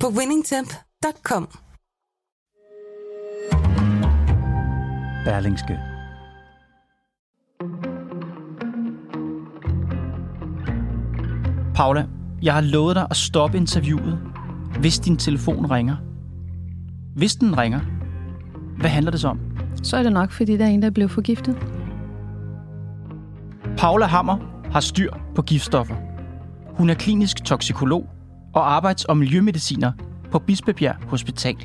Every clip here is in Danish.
på winningtemp.com. Berlingske. Paula, jeg har lovet dig at stoppe interviewet, hvis din telefon ringer. Hvis den ringer, hvad handler det så om? Så er det nok, fordi der er en, der blev forgiftet. Paula Hammer har styr på giftstoffer. Hun er klinisk toksikolog og arbejds- og miljømediciner på Bispebjerg Hospital.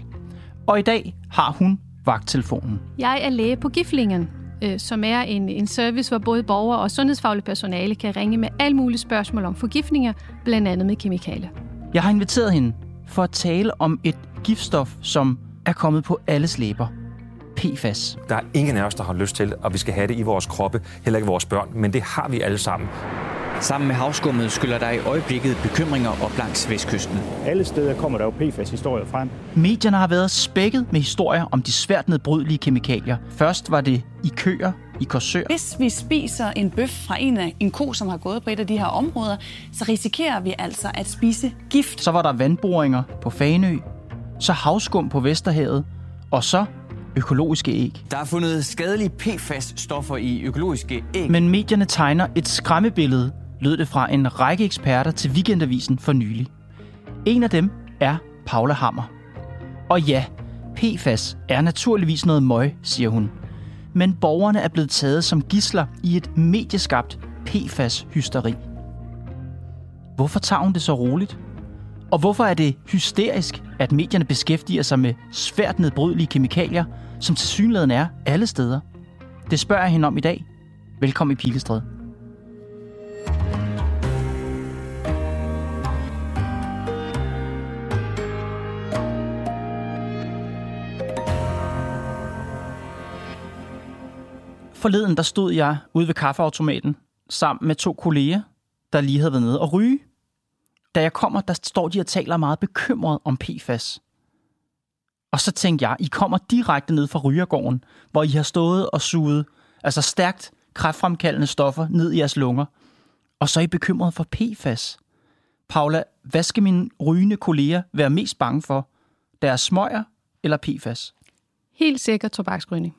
Og i dag har hun vagttelefonen. Jeg er læge på Giflingen, øh, som er en, en service, hvor både borgere og sundhedsfaglige personale kan ringe med alle mulige spørgsmål om forgiftninger, blandt andet med kemikalier. Jeg har inviteret hende for at tale om et giftstof, som er kommet på alles læber. PFAS. Der er ingen af os, der har lyst til, at vi skal have det i vores kroppe, heller ikke vores børn, men det har vi alle sammen. Sammen med havskummet skyller der i øjeblikket bekymringer op langs vestkysten. Alle steder kommer der jo PFAS-historier frem. Medierne har været spækket med historier om de svært nedbrydelige kemikalier. Først var det i køer i Korsør. Hvis vi spiser en bøf fra en, af, en ko, som har gået på et af de her områder, så risikerer vi altså at spise gift. Så var der vandboringer på Fanø, så havskum på Vesterhavet, og så økologiske æg. Der er fundet skadelige PFAS-stoffer i økologiske æg. Men medierne tegner et skræmmebillede, lød det fra en række eksperter til Weekendavisen for nylig. En af dem er Paula Hammer. Og ja, PFAS er naturligvis noget møg, siger hun. Men borgerne er blevet taget som gisler i et medieskabt PFAS-hysteri. Hvorfor tager hun det så roligt? Og hvorfor er det hysterisk, at medierne beskæftiger sig med svært nedbrydelige kemikalier, som til synligheden er alle steder? Det spørger jeg hende om i dag. Velkommen i Pilestræde. Forleden der stod jeg ude ved kaffeautomaten sammen med to kolleger, der lige havde været nede og ryge. Da jeg kommer, der står de og taler meget bekymret om PFAS. Og så tænkte jeg, I kommer direkte ned fra rygergården, hvor I har stået og suget altså stærkt kræftfremkaldende stoffer ned i jeres lunger. Og så er I bekymret for PFAS. Paula, hvad skal mine rygende kolleger være mest bange for? Deres smøger eller PFAS? Helt sikker tobaksrygning.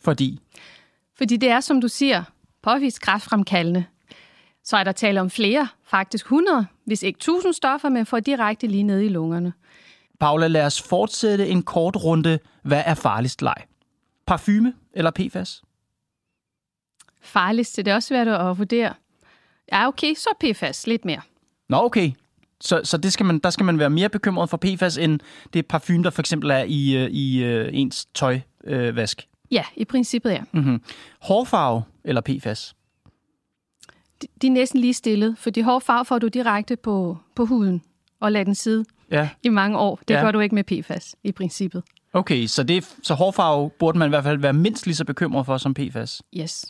Fordi Fordi det er, som du siger, påvist kræftfremkaldende. Så er der tale om flere, faktisk 100, hvis ikke 1000 stoffer, men får direkte lige ned i lungerne. Paula, lad os fortsætte en kort runde. Hvad er farligst leg? Parfume eller PFAS? Farligst, det er også svært at vurdere. Ja, okay, så PFAS lidt mere. Nå, okay. Så, så det skal man, der skal man være mere bekymret for PFAS, end det parfume, der for eksempel er i, øh, i øh, ens tøjvask. Øh, vask. Ja, i princippet ja. mm-hmm. Hårfarve eller PFAS? De, de er næsten lige stillet, for de hårde farve får du direkte på, på huden og lader den sidde Ja. i mange år. Det ja. gør du ikke med PFAS i princippet. Okay, så, det, så hårfarve burde man i hvert fald være mindst lige så bekymret for som PFAS. Yes.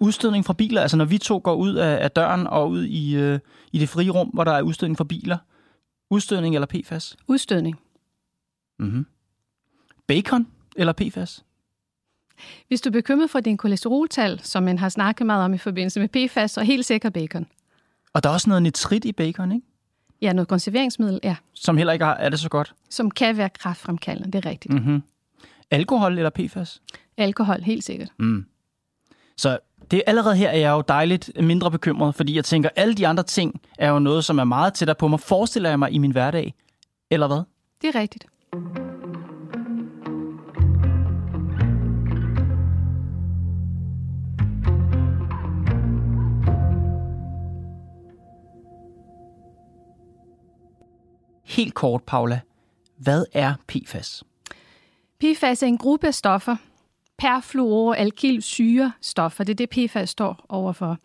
Udstødning fra biler, altså når vi to går ud af, af døren og ud i, øh, i det frie rum, hvor der er udstødning fra biler. Udstødning eller PFAS? Udstødning. Mm-hmm. Bacon eller PFAS? Hvis du er bekymret for din kolesteroltal, som man har snakket meget om i forbindelse med PFAS, så helt sikker bacon. Og der er også noget nitrit i bacon, ikke? Ja, noget konserveringsmiddel, ja, Som heller ikke er det så godt. som kan være kræftfremkaldende, det er rigtigt. Mm. Mm-hmm. Alkohol eller PFAS? Alkohol, helt sikkert. Mm. Så det er allerede her er jeg jo dejligt mindre bekymret, fordi jeg tænker, alle de andre ting er jo noget, som er meget tættere på mig, forestiller jeg mig i min hverdag. Eller hvad? Det er rigtigt. Helt kort, Paula. Hvad er PFAS? PFAS er en gruppe af stoffer, perfluoralkylsyrestoffer. Det er det, PFAS står overfor.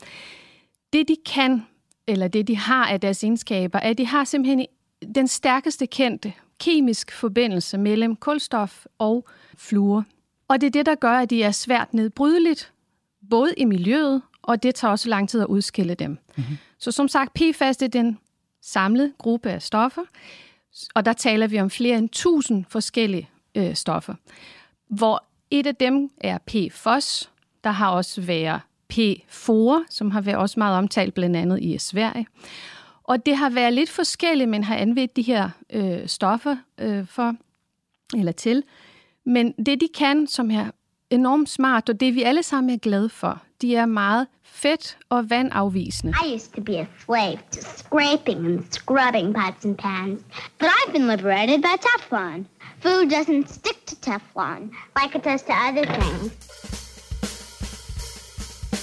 Det, de kan, eller det, de har af deres egenskaber, er, at de har simpelthen den stærkeste kendte kemisk forbindelse mellem kulstof og fluor. Og det er det, der gør, at de er svært nedbrydeligt, både i miljøet, og det tager også lang tid at udskille dem. Mm-hmm. Så som sagt, PFAS er den samlede gruppe af stoffer, og der taler vi om flere end 1000 forskellige øh, stoffer, hvor et af dem er PFOS, der har også været PFOR, som har været også meget omtalt blandt andet i Sverige. Og det har været lidt forskelligt, men har anvendt de her øh, stoffer øh, for eller til. Men det, de kan, som er enormt smart, og det vi alle sammen er glade for, de er meget fedt og vandafvisende. I used to be a slave to scraping and scrubbing pots and pans, but I've been liberated by Teflon. Food doesn't stick to Teflon like it does to other things.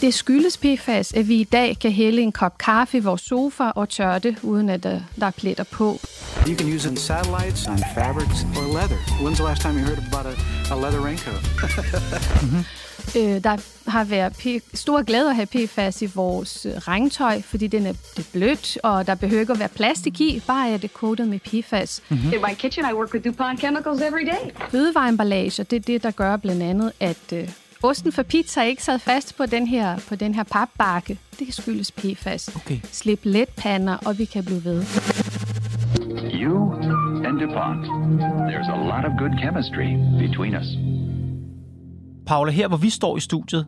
Det skyldes PFAS, at vi i dag kan hælde en kop kaffe i vores sofa og tørre det, uden at der, der er pletter på. You can use it on satellites, on fabrics, or leather. When's the last time you heard about a, a leather raincoat? mm-hmm. øh, der har været p- stor glæde at have PFAS i vores øh, regntøj, fordi den er, det er blødt, og der behøver ikke at være plastik i, bare er det coated med PFAS. Mm-hmm. In my kitchen, I work with DuPont chemicals every day. Fødevareemballage, det er det, der gør blandt andet, at øh, osten for pizza ikke sad fast på den her, på den her papbakke. Det skyldes PFAS. Okay. Slip let pander, og vi kan blive ved. You and DuPont. There's a lot of good chemistry between us. Paula, her hvor vi står i studiet,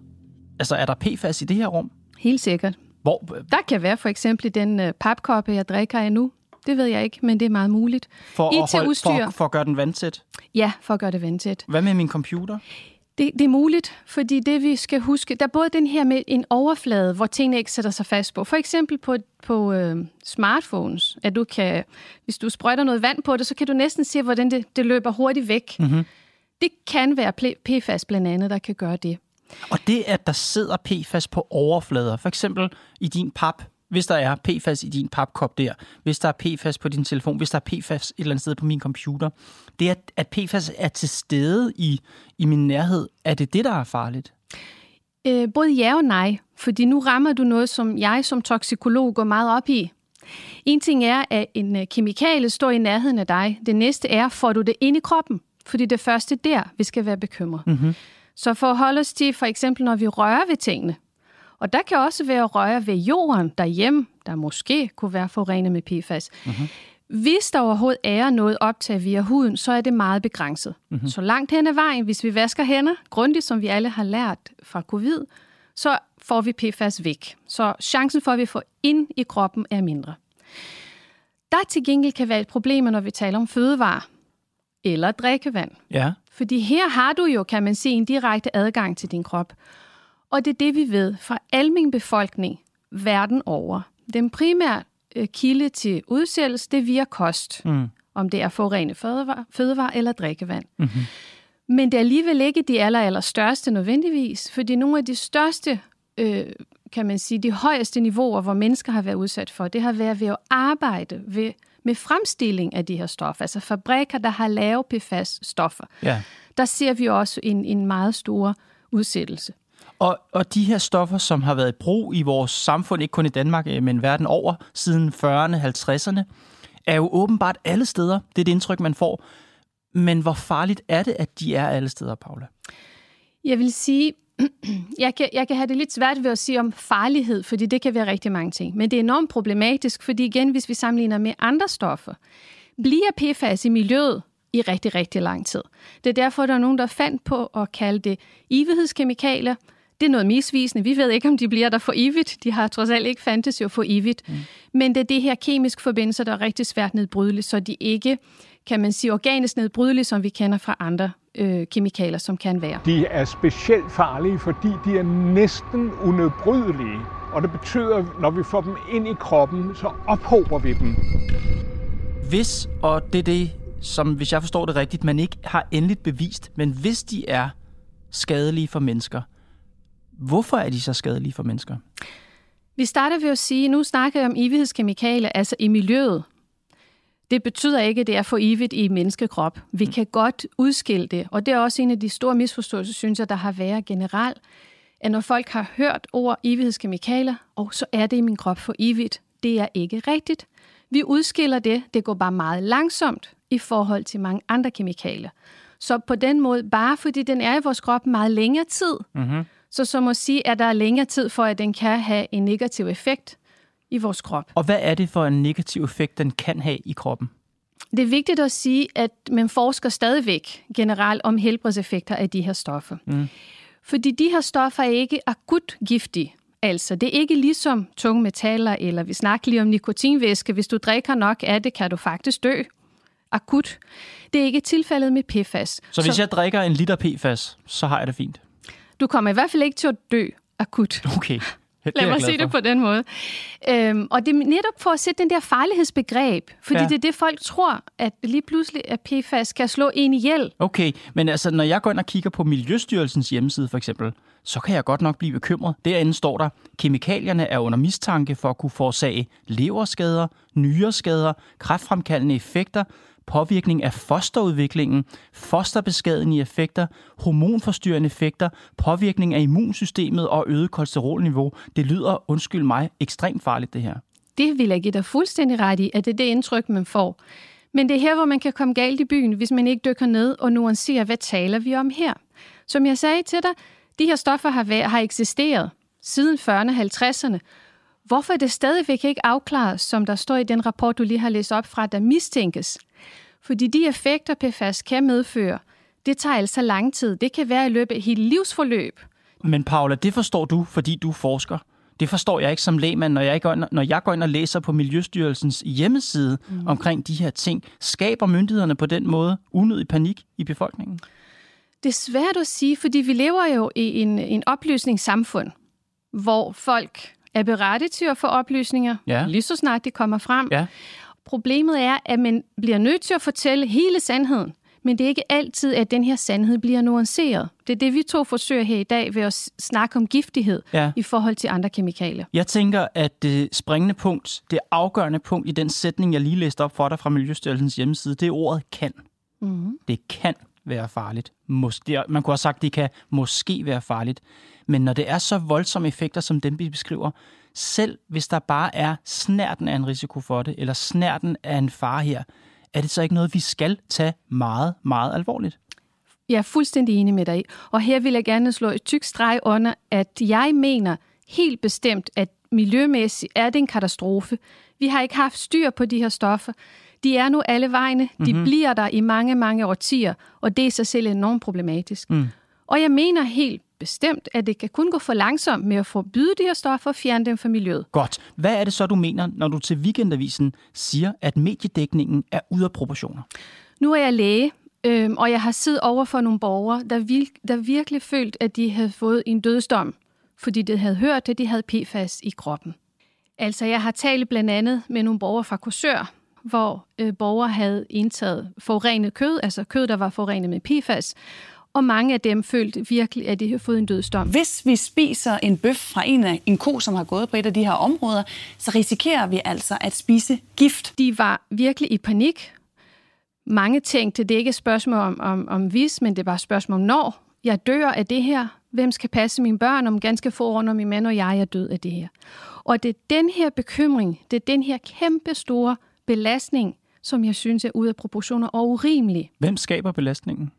altså er der PFAS i det her rum? Helt sikkert. Hvor? Der kan være for eksempel den uh, papkoppe, jeg drikker af nu. Det ved jeg ikke, men det er meget muligt. For, at, holde, for, for at gøre den vandtæt? Ja, for at gøre det vandtæt. Hvad med min computer? Det, det er muligt, fordi det vi skal huske, der er både den her med en overflade, hvor tingene ikke sætter sig fast på. For eksempel på, på øh, smartphones, at du kan, hvis du sprøjter noget vand på det, så kan du næsten se, hvordan det, det løber hurtigt væk. Mm-hmm. Det kan være PFAS blandt andet, der kan gøre det. Og det, at der sidder PFAS på overflader, for eksempel i din pap, hvis der er PFAS i din papkop der, hvis der er PFAS på din telefon, hvis der er PFAS et eller andet sted på min computer, det er, at PFAS er til stede i, i min nærhed, er det det, der er farligt? Øh, både ja og nej, fordi nu rammer du noget, som jeg som toksikolog går meget op i. En ting er, at en øh, kemikalie står i nærheden af dig. Det næste er, får du det ind i kroppen? Fordi det første der, vi skal være bekymret. Mm-hmm. Så for at holde os til, for eksempel når vi rører ved tingene, og der kan også være røre ved jorden derhjemme, der måske kunne være forurenet med PFAS. Mm-hmm. Hvis der overhovedet er noget optag via huden, så er det meget begrænset. Mm-hmm. Så langt hen ad vejen, hvis vi vasker hænder grundigt, som vi alle har lært fra covid, så får vi PFAS væk. Så chancen for, at vi får ind i kroppen, er mindre. Der til gengæld kan være et problem, når vi taler om fødevarer eller drikkevand. Ja. Fordi her har du jo, kan man sige, en direkte adgang til din krop. Og det er det, vi ved fra almen befolkning verden over. Den primære øh, kilde til udsættelse, det er via kost. Mm. Om det er forurenet fødevare, fødevare eller drikkevand. Mm-hmm. Men det er alligevel ikke de aller, aller største nødvendigvis, fordi nogle af de største, øh, kan man sige, de højeste niveauer, hvor mennesker har været udsat for, det har været ved at arbejde ved, med fremstilling af de her stoffer. Altså fabrikker, der har lavet PFAS-stoffer. Ja. Der ser vi også en, en meget stor udsættelse. Og, og de her stoffer, som har været i brug i vores samfund, ikke kun i Danmark, øh, men verden over, siden 40'erne, 50'erne, er jo åbenbart alle steder. Det er det indtryk, man får. Men hvor farligt er det, at de er alle steder, Paula? Jeg vil sige, jeg kan, jeg kan have det lidt svært ved at sige om farlighed, fordi det kan være rigtig mange ting. Men det er enormt problematisk, fordi igen, hvis vi sammenligner med andre stoffer, bliver PFAS i miljøet i rigtig, rigtig lang tid. Det er derfor, der er nogen, der fandt på at kalde det evighedskemikalier, det er noget misvisende. Vi ved ikke, om de bliver der for evigt. De har trods alt ikke fandtes jo for evigt. Mm. Men det er det her kemiske forbindelser, der er rigtig svært nedbrydeligt, så de ikke, kan man sige, organisk nedbrydelige, som vi kender fra andre øh, kemikalier, som kan være. De er specielt farlige, fordi de er næsten unedbrydelige. Og det betyder, når vi får dem ind i kroppen, så ophober vi dem. Hvis, og det er det, som hvis jeg forstår det rigtigt, man ikke har endeligt bevist, men hvis de er skadelige for mennesker, Hvorfor er de så skadelige for mennesker? Vi starter ved at sige, nu snakker jeg om evighedskemikalier, altså i miljøet. Det betyder ikke, at det er for evigt i menneskekrop. Vi mm. kan godt udskille det, og det er også en af de store misforståelser, synes jeg, der har været generelt, at når folk har hørt ord evighedskemikalier, og så er det i min krop for evigt. Det er ikke rigtigt. Vi udskiller det, det går bare meget langsomt i forhold til mange andre kemikalier. Så på den måde, bare fordi den er i vores krop meget længere tid, Mm-hmm. så som at sige, at der er længere tid for, at den kan have en negativ effekt i vores krop. Og hvad er det for en negativ effekt, den kan have i kroppen? Det er vigtigt at sige, at man forsker stadigvæk generelt om helbredseffekter af de her stoffer. Mm. Fordi de her stoffer er ikke akut giftige. Altså, det er ikke ligesom tunge metaller, eller vi snakker lige om nikotinvæske. Hvis du drikker nok af det, kan du faktisk dø akut. Det er ikke tilfældet med PFAS. Så hvis jeg drikker en liter PFAS, så har jeg det fint? Du kommer i hvert fald ikke til at dø akut. Okay. Det Lad mig sige det på den måde. Øhm, og det er netop for at sætte den der farlighedsbegreb, fordi ja. det er det, folk tror, at lige pludselig at PFAS kan slå en ihjel. Okay, men altså, når jeg går ind og kigger på Miljøstyrelsens hjemmeside for eksempel, så kan jeg godt nok blive bekymret. Derinde står der, kemikalierne er under mistanke for at kunne forårsage leverskader, nyreskader, kræftfremkaldende effekter, påvirkning af fosterudviklingen, fosterbeskadigende effekter, hormonforstyrrende effekter, påvirkning af immunsystemet og øget kolesterolniveau. Det lyder, undskyld mig, ekstremt farligt det her. Det vil jeg give dig fuldstændig ret i, at det er det indtryk, man får. Men det er her, hvor man kan komme galt i byen, hvis man ikke dykker ned og nuancerer, hvad taler vi om her. Som jeg sagde til dig, de her stoffer har, været, har eksisteret siden 40'erne og 50'erne. Hvorfor er det stadigvæk ikke afklaret, som der står i den rapport, du lige har læst op fra, der mistænkes? Fordi de effekter, PFAS kan medføre, det tager altså lang tid. Det kan være i løbet af et helt livsforløb. Men Paula, det forstår du, fordi du er forsker. Det forstår jeg ikke som lægmand, når jeg går ind, når jeg går ind og læser på Miljøstyrelsens hjemmeside mm. omkring de her ting. Skaber myndighederne på den måde unødig panik i befolkningen? Det er svært at sige, fordi vi lever jo i en, en oplysningssamfund, hvor folk er berettiget til at få oplysninger, Ja. lige så snart de kommer frem. Ja. Problemet er, at man bliver nødt til at fortælle hele sandheden, men det er ikke altid, at den her sandhed bliver nuanceret. Det er det, vi to forsøger her i dag ved at snakke om giftighed Ja. i forhold til andre kemikalier. Jeg tænker, at det springende punkt, det afgørende punkt i den sætning, jeg lige læste op for dig fra Miljøstyrelsens hjemmeside, det er ordet kan. Mm-hmm. Det kan være farligt. Mås- det er- Man kunne have sagt, det kan måske være farligt. Men når det er så voldsomme effekter, som dem vi beskriver, selv hvis der bare er snærten af en risiko for det, eller snærten af en fare her, er det så ikke noget, vi skal tage meget, meget alvorligt? Jeg er fuldstændig enig med dig i. Og her vil jeg gerne slå et tyk streg under, at jeg mener helt bestemt, at miljømæssigt er det en katastrofe. Vi har ikke haft styr på de her stoffer. De er nu alle vegne. De Mhm. bliver der i mange, mange årtier, og det er sig selv enormt problematisk. Mm. Og jeg mener helt bestemt, at det kan kun gå for langsomt med at forbyde de her stoffer og fjerne dem fra miljøet. Godt. Hvad er det så, du mener, når du til Weekendavisen siger, at mediedækningen er ude af proportioner? Nu er jeg læge, øhm, og jeg har siddet over for nogle borgere, der, vir- der virkelig følt, at de havde fået en dødsdom, fordi de havde hørt, at de havde PFAS i kroppen. Altså, jeg har talt blandt andet med nogle borgere fra Korsør, hvor øh, borgere havde indtaget forurenet kød, altså kød, der var forurenet med PFAS, og mange af dem følte virkelig, at de havde fået en dødsdom. Hvis vi spiser en bøf fra en, af, en ko, som har gået på et af de her områder, så risikerer vi altså at spise gift. De var virkelig i panik. Mange tænkte, det er ikke et spørgsmål om, om, om hvis, men det er bare et spørgsmål om når. Jeg dør af det her. Hvem skal passe mine børn om ganske få år, når min mand og jeg er død af det her? Og det er den her bekymring, det er den her kæmpe store belastning, som jeg synes er ude af proportioner og urimelig. Hvem skaber belastningen?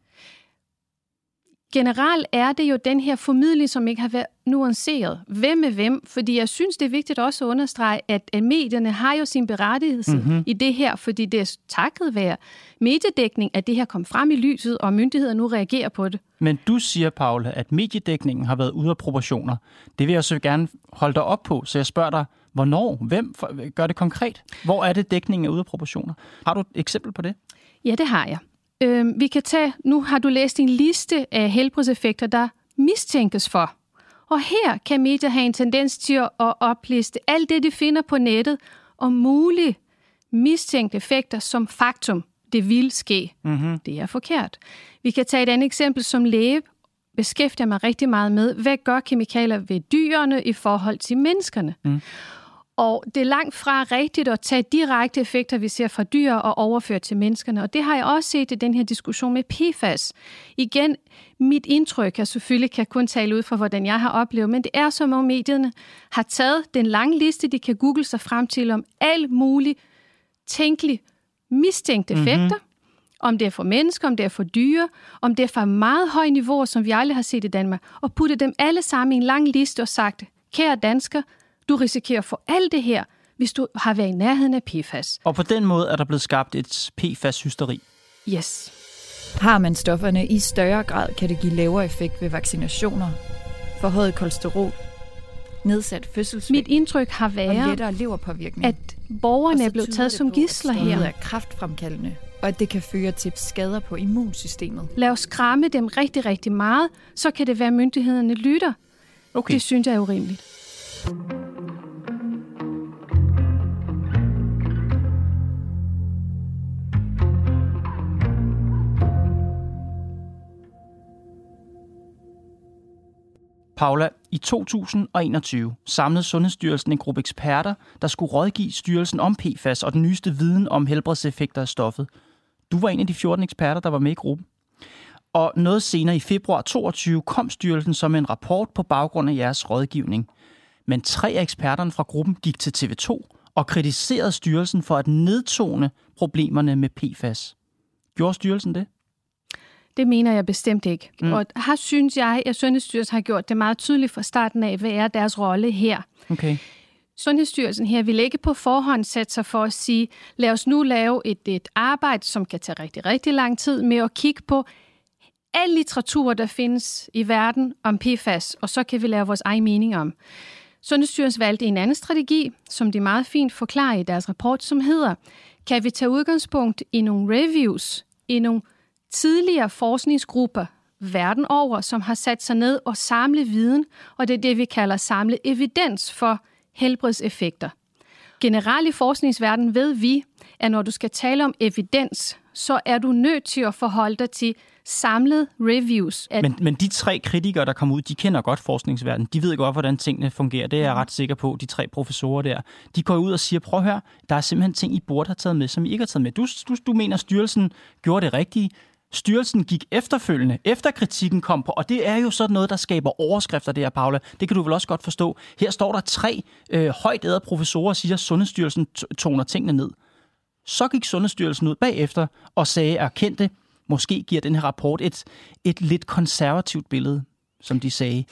Generelt er det jo den her formidling, som ikke har været nuanceret. Hvem er hvem? Fordi jeg synes, det er vigtigt også at understrege, at, medierne har jo sin berettigelse Mhm. mm-hmm. i det her, fordi det er takket være mediedækning, at det her kom frem i lyset, og myndigheder nu reagerer på det. Men du siger, Paula, at mediedækningen har været ude af proportioner. Det vil jeg så gerne holde dig op på, så jeg spørger dig, hvornår? Hvem? Gør det konkret. Hvor er det, dækningen er ude af proportioner? Har du et eksempel på det? Ja, det har jeg. Øhm, vi kan tage, nu har du læst en liste af helbredseffekter, der mistænkes for. Og her kan medier have en tendens til at opliste alt det, de finder på nettet, om mulige mistænkte effekter som faktum. Det vil ske. Mm-hmm. Det er forkert. Vi kan tage et andet eksempel som læge. Beskæftiger mig rigtig meget med, hvad gør kemikalier ved dyrene i forhold til menneskerne? Mm. Og det er langt fra rigtigt at tage direkte effekter, vi ser fra dyr og overføre til menneskerne. Og det har jeg også set i den her diskussion med PFAS. Igen, mit indtryk er selvfølgelig, kan jeg kun tale ud fra, hvordan jeg har oplevet, men det er som om medierne har taget den lange liste, de kan google sig frem til om alt muligt tænkelige mistænkte Mhm. effekter, om det er for mennesker, om det er for dyre, om det er for meget høje niveauer, som vi aldrig har set i Danmark, og putte dem alle sammen i en lang liste og sagt, kære dansker, du risikerer for alt det her, hvis du har været i nærheden af PFAS. Og på den måde er der blevet skabt et PFAS-hysteri. Yes. Har man stofferne i større grad, kan det give lavere effekt ved vaccinationer, forhøjet kolesterol, nedsat fødselsvægt Mit indtryk har og været, lettere leverpåvirkning. at borgerne Og er blevet taget som stoffet her. er kraftfremkaldende, og at det kan føre til skader på immunsystemet. Lad os skræmme dem rigtig, rigtig meget, så kan det være, at myndighederne lytter. Okay. Det synes jeg er urimeligt. Paula, i 2021 samlede Sundhedsstyrelsen en gruppe eksperter, der skulle rådgive styrelsen om PFAS og den nyeste viden om helbredseffekter af stoffet. Du var en af de 14 eksperter, der var med i gruppen. Og noget senere i februar 22 kom styrelsen som en rapport på baggrund af jeres rådgivning. Men tre af eksperterne fra gruppen gik til TV2 og kritiserede styrelsen for at nedtone problemerne med PFAS. Gjorde styrelsen det? Det mener jeg bestemt ikke. Mm. Og her synes jeg, at Sundhedsstyrelsen har gjort det meget tydeligt fra starten af, hvad er deres rolle her. Okay. Sundhedsstyrelsen her vil ikke på forhånd sætte sig for at sige, lad os nu lave et, et arbejde, som kan tage rigtig, rigtig lang tid med at kigge på al litteratur, der findes i verden om PFAS, og så kan vi lave vores egen mening om. Sundhedsstyrelsen valgte en anden strategi, som de meget fint forklarer i deres rapport, som hedder, kan vi tage udgangspunkt i nogle reviews, i nogle tidligere forskningsgrupper verden over, som har sat sig ned og samle viden, og det er det, vi kalder samle evidens for helbredseffekter. Generelt i forskningsverdenen ved vi, at når du skal tale om evidens, så er du nødt til at forholde dig til samlede reviews. At Men, men de tre kritikere, der kom ud, de kender godt forskningsverdenen. De ved godt, hvordan tingene fungerer. Det er jeg ret sikker på, de tre professorer der. De går ud og siger, prøv at høre, der er simpelthen ting, I burde have taget med, som I ikke har taget med. Du, du, du mener, styrelsen gjorde det rigtige. Styrelsen gik efterfølgende, efter kritikken kom på, og det er jo sådan noget, der skaber overskrifter, det her, Paula. Det kan du vel også godt forstå. Her står der tre øh, højt ædre professorer siger, at Sundhedsstyrelsen toner tingene ned. Så gik Sundhedsstyrelsen ud bagefter og sagde, at kendte, måske giver den her rapport et, et lidt konservativt billede, som de sagde.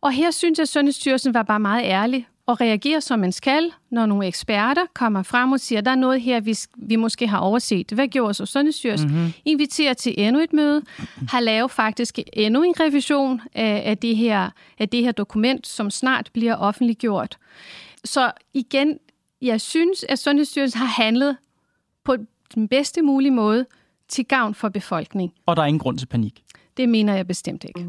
Og her synes jeg, at Sundhedsstyrelsen var bare meget ærlig og reagerer som man skal, når nogle eksperter kommer frem og siger, der er noget her, vi, vi måske har overset. Hvad gjorde så Sundhedsstyrelsen? Mhm. Mm-hmm. Inviterer til endnu et møde, har lavet faktisk endnu en revision af, af, det her, af det her dokument, som snart bliver offentliggjort. Så igen, jeg synes, at Sundhedsstyrelsen har handlet på den bedste mulige måde til gavn for befolkningen. Og der er ingen grund til panik. Det mener jeg bestemt ikke.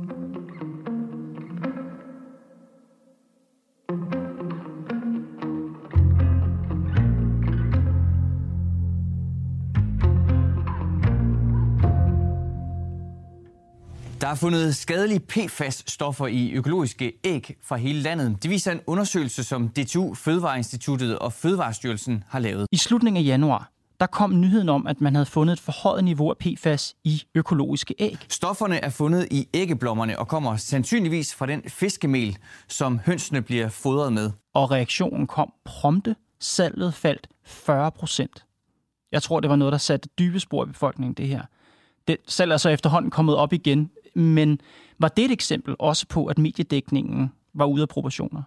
Der er fundet skadelige PFAS-stoffer i økologiske æg fra hele landet. Det viser en undersøgelse, som DTU, Fødevareinstituttet og Fødevarestyrelsen har lavet. I slutningen af januar, der kom nyheden om, at man havde fundet et forhøjet niveau af PFAS i økologiske æg. Stofferne er fundet i æggeblommerne og kommer sandsynligvis fra den fiskemel, som hønsene bliver fodret med. Og reaktionen kom prompte. Salget faldt 40 procent. Jeg tror, det var noget, der satte dybe spor i befolkningen, det her. Det salg er så efterhånden kommet op igen, men var det et eksempel også på, at mediedækningen var ude af proportioner?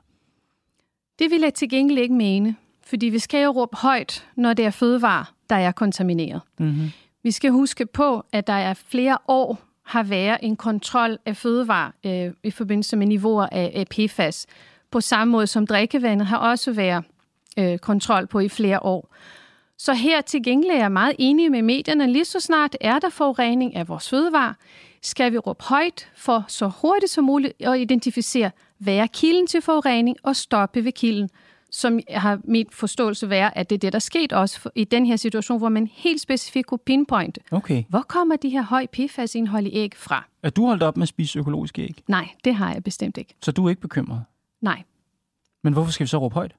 Det vil jeg til gengæld ikke mene, fordi vi skal jo råbe højt, når det er fødevare, der er kontamineret. Mm-hmm. Vi skal huske på, at der er flere år har været en kontrol af fødevare øh, i forbindelse med niveauer af, af PFAS. På samme måde som drikkevandet har også været øh, kontrol på i flere år. Så her til gengæld er jeg meget enig med medierne. Lige så snart er der forurening af vores fødevare, skal vi råbe højt for så hurtigt som muligt at identificere, hvad er kilden til forurening, og stoppe ved kilden som har mit forståelse være, at det er det, der skete også i den her situation, hvor man helt specifikt kunne pinpointe, Okay. hvor kommer de her høje PFAS-indhold i æg fra? Er du holdt op med at spise økologiske æg? Nej, det har jeg bestemt ikke. Så du er ikke bekymret? Nej, Men hvorfor skal vi så råbe højt?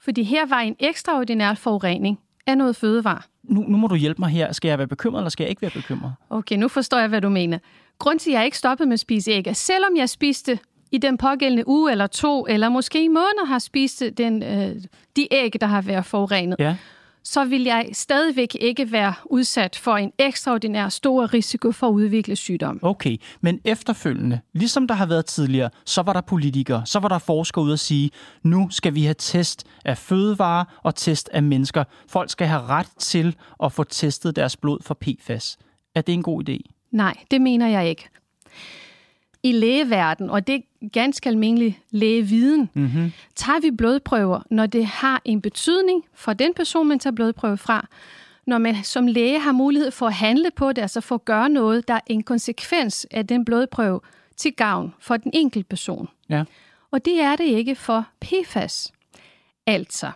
fordi her var en ekstraordinær forurening af noget fødevare. Nu, nu må du hjælpe mig her. Skal jeg være bekymret, eller skal jeg ikke være bekymret? Okay, nu forstår jeg, hvad du mener. Grunden til, at jeg ikke stoppede med at spise æg, er, selvom jeg spiste i den pågældende uge eller to, eller måske i måneder har spist den, øh, de æg, der har været forurenet, Ja. Så vil jeg stadigvæk ikke være udsat for en ekstraordinær stor risiko for at udvikle sygdom. Okay, men efterfølgende, ligesom der har været tidligere, så var der politikere, så var der forskere ude at sige, nu skal vi have test af fødevarer og test af mennesker. Folk skal have ret til at få testet deres blod for PFAS. Er det en god idé? Nej, det mener jeg ikke. I lægeverden, og det er ganske almindelig lægeviden, mm-hmm. tager vi blodprøver, når det har en betydning for den person, man tager blodprøve fra. Når man som læge har mulighed for at handle på det, altså for at gøre noget, der er en konsekvens af den blodprøve til gavn for den enkelte person. Ja. Og det er det ikke for PFAS. Altså,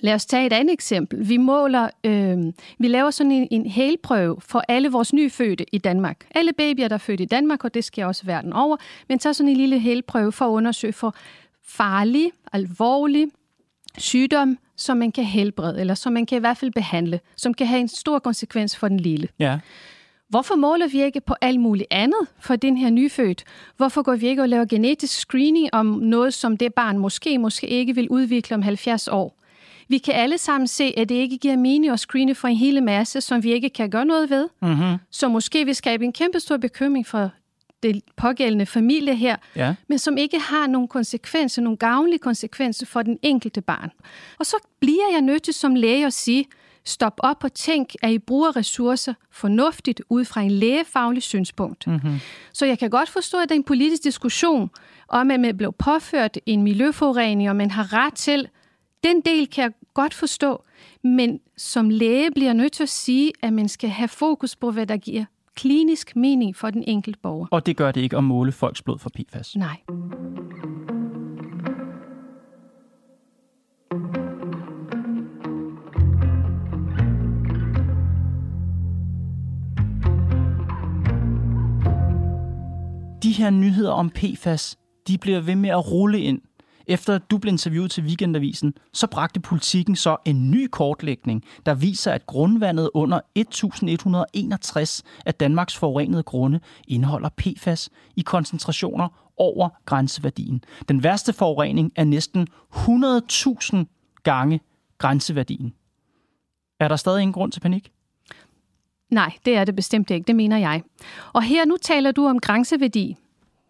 Lad os tage et andet eksempel. Vi måler, øh, vi laver sådan en, en helprøve for alle vores nyfødte i Danmark. Alle babyer, der er født i Danmark, og det sker også verden over, men tager sådan en lille helprøve for at undersøge for farlig, alvorlig sygdom, som man kan helbrede, eller som man kan i hvert fald behandle, som kan have en stor konsekvens for den lille. Ja. Hvorfor måler vi ikke på alt muligt andet for den her nyfødt? Hvorfor går vi ikke og laver genetisk screening om noget, som det barn måske, måske ikke vil udvikle om 70 år? Vi kan alle sammen se, at det ikke giver mening at screene for en hele masse, som vi ikke kan gøre noget ved. Mm-hmm. Så måske vil skabe en kæmpe stor bekymring for det pågældende familie her, Ja. men som ikke har nogen konsekvenser, nogle gavnlige konsekvenser for den enkelte barn. Og så bliver jeg nødt til som læge at sige, stop op og tænk, at I bruger ressourcer fornuftigt ud fra en lægefaglig synspunkt. Mm-hmm. Så jeg kan godt forstå, at der er en politisk diskussion om, at man blev påført en miljøforurening, og man har ret til. Den del kan jeg godt forstå, men som læge bliver jeg nødt til at sige, at man skal have fokus på, hvad der giver klinisk mening for den enkelte borger. Og det gør det ikke at måle folks blod for PFAS. Nej. De her nyheder om PFAS, de bliver ved med at rulle ind. Efter at du blev interviewet til Weekendavisen, så bragte politikken så en ny kortlægning, der viser, at grundvandet under 1161 af Danmarks forurenede grunde indeholder PFAS i koncentrationer over grænseværdien. Den værste forurening er næsten 100.000 gange grænseværdien. Er der stadig ingen grund til panik? Nej, det er det bestemt ikke, det mener jeg. Og her nu taler du om grænseværdi.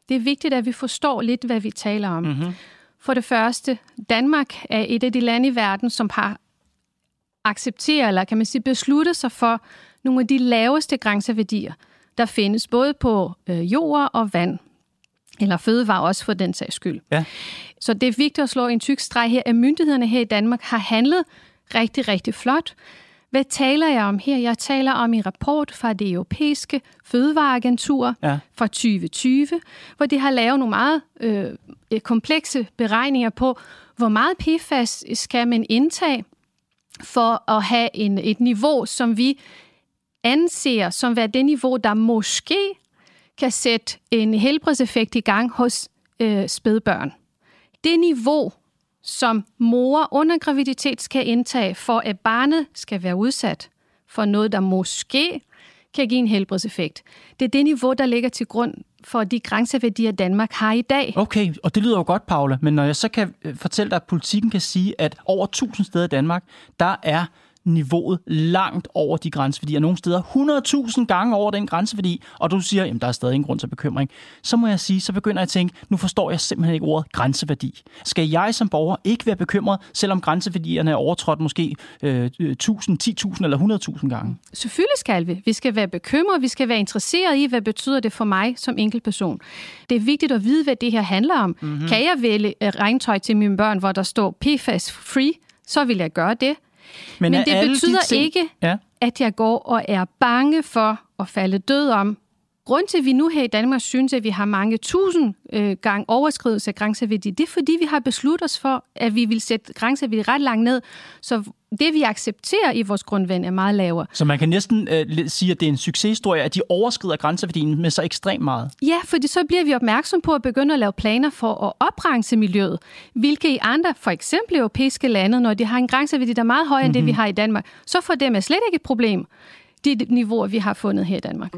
Det er vigtigt, at vi forstår lidt, hvad vi taler om. Mm-hmm. For det første, Danmark er et af de lande i verden, som har accepteret, eller kan man sige, besluttet sig for nogle af de laveste grænseværdier, der findes både på øh, jord og vand, eller fødevare også for den sags skyld. Ja. Så det er vigtigt at slå en tyk streg her, at myndighederne her i Danmark har handlet rigtig, rigtig flot. Hvad taler jeg om her? Jeg taler om en rapport fra det europæiske fødevareagentur Ja. fra 2020, hvor de har lavet nogle meget øh, komplekse beregninger på, hvor meget PFAS skal man indtage for at have en, et niveau, som vi anser som være det niveau, der måske kan sætte en helbredseffekt i gang hos øh, spædbørn. Det niveau, som mor under graviditet skal indtage, for at barnet skal være udsat for noget, der måske kan give en helbredseffekt. Det er det niveau, der ligger til grund for de grænseværdier, Danmark har i dag. Okay, og det lyder jo godt, Paula, men når jeg så kan øh, fortælle dig, at politikken kan sige, at over 1000 steder i Danmark, der er niveauet langt over de grænseværdier. Nogle steder 100.000 gange over den grænseværdi, og du siger, at der er stadig ingen grund til bekymring. Så må jeg sige, så begynder jeg at tænke, nu forstår jeg simpelthen ikke ordet grænseværdi. Skal jeg som borger ikke være bekymret, selvom grænseværdierne er overtrådt måske øh, 1000, 10.000 eller 100.000 gange? Selvfølgelig skal vi. Vi skal være bekymrede, vi skal være interesseret i, hvad betyder det for mig som enkeltperson. Det er vigtigt at vide, hvad det her handler om. Mhm. Mm-hmm. Kan jeg vælge øh, regntøj til mine børn, hvor der står PFAS-free, så vil jeg gøre det. Men, Men det alle de betyder ting- ikke, Ja. at jeg går og er bange for at falde død om. Grund til, at vi nu her i Danmark synes, at vi har mange tusind øh, gange overskridelse af grænseværdi, det er fordi, vi har besluttet os for, at vi vil sætte grænseværdi ret langt ned, så det, vi accepterer i vores grundvand, er meget lavere. Så man kan næsten øh, sige, at det er en succeshistorie, at de overskrider grænseværdien med så ekstremt meget. Ja, fordi så bliver vi opmærksom på at begynde at lave planer for at oprense miljøet, hvilke i andre, for eksempel europæiske lande, når de har en grænseværdi, der er meget højere end det, vi Mhm. har i Danmark, så får dem er slet ikke et problem, de niveauer, vi har fundet her i Danmark.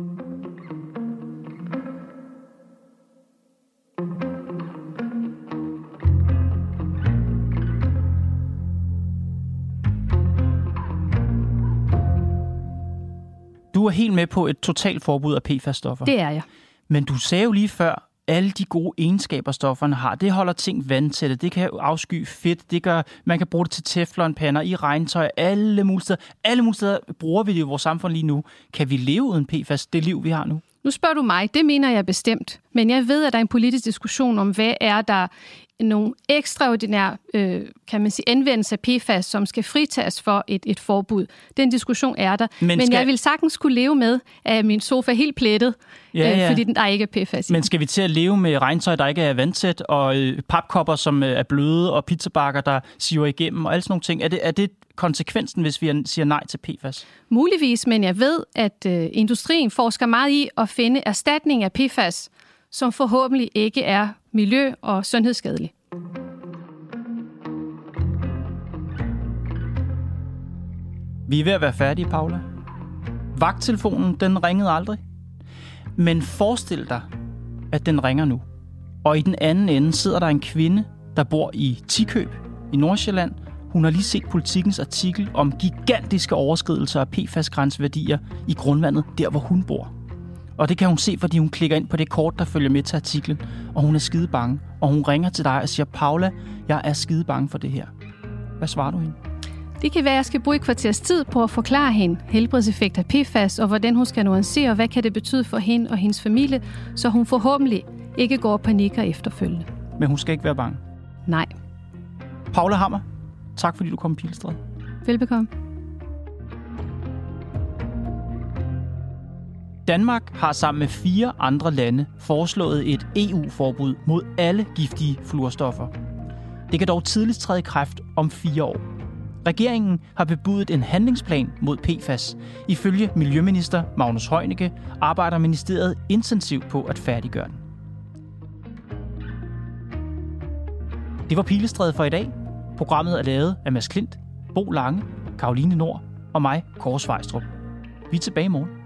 Du er helt med på et totalt forbud af PFAS-stoffer. Det er jeg. Men du sagde jo lige før, alle de gode egenskaber, stofferne har. Det holder ting vandtætte, det kan afsky fedt, det gør, man kan bruge det til teflonpander, i regntøj, alle mulige steder. Alle mulige steder bruger vi det i vores samfund lige nu. Kan vi leve uden PFAS, det liv, vi har nu? Nu spørger du mig, det mener jeg bestemt. Men jeg ved, at der er en politisk diskussion om, hvad er der nogle ekstraordinære, øh, kan man sige, anvendelse af PFAS, som skal fritages for et, et forbud. Den diskussion er der. Men, Men skal... jeg vil sagtens kunne leve med, at min sofa er helt plettet, ja, ja. Øh, fordi der ikke er PFAS. Men skal vi til at leve med regntøj, der ikke er vandtæt, og øh, papkopper, som øh, er bløde, og pizzabakker, der siver igennem, og alle sådan nogle ting? Er det, er det konsekvensen, hvis vi siger nej til PFAS? Muligvis, men jeg ved, at øh, industrien forsker meget i at finde erstatning af PFAS, som forhåbentlig ikke er miljø- og sundhedsskadelig. Vi er ved at være færdige, Paula. Vagttelefonen, den ringede aldrig. Men forestil dig, at den ringer nu. Og i den anden ende sidder der en kvinde, der bor i Tikøb i Nordsjælland. Hun har lige set politikens artikel om gigantiske overskridelser af PFAS-grænseværdier i grundvandet, der hvor hun bor. Og det kan hun se, fordi hun klikker ind på det kort, der følger med til artiklen, og hun er skide bange. Og hun ringer til dig og siger, Paula, jeg er skide bange for det her. Hvad svarer du hende? Det kan være, at jeg skal bruge et kvarters tid på at forklare hende helbredseffekter af PFAS, og hvordan hun skal nuancere, og hvad kan det betyde for hende og hendes familie, så hun forhåbentlig ikke går og panikker efterfølgende. Men hun skal ikke være bange? Nej. Paula Hammer, tak fordi du kom i Pilestræd. Velbekomme. Danmark har sammen med fire andre lande foreslået et EU-forbud mod alle giftige fluorstoffer. Det kan dog tidligst træde i kraft om fire år. Regeringen har bebudet en handlingsplan mod PFAS. Ifølge Miljøminister Magnus Heunicke arbejder ministeriet intensivt på at færdiggøre den. Det var Pilestræde for i dag. Programmet er lavet af Mads Klint, Bo Lange, Karoline Nord og mig, Kåre Svejstrup. Vi er tilbage i morgen.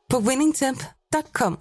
på winningtemp.com.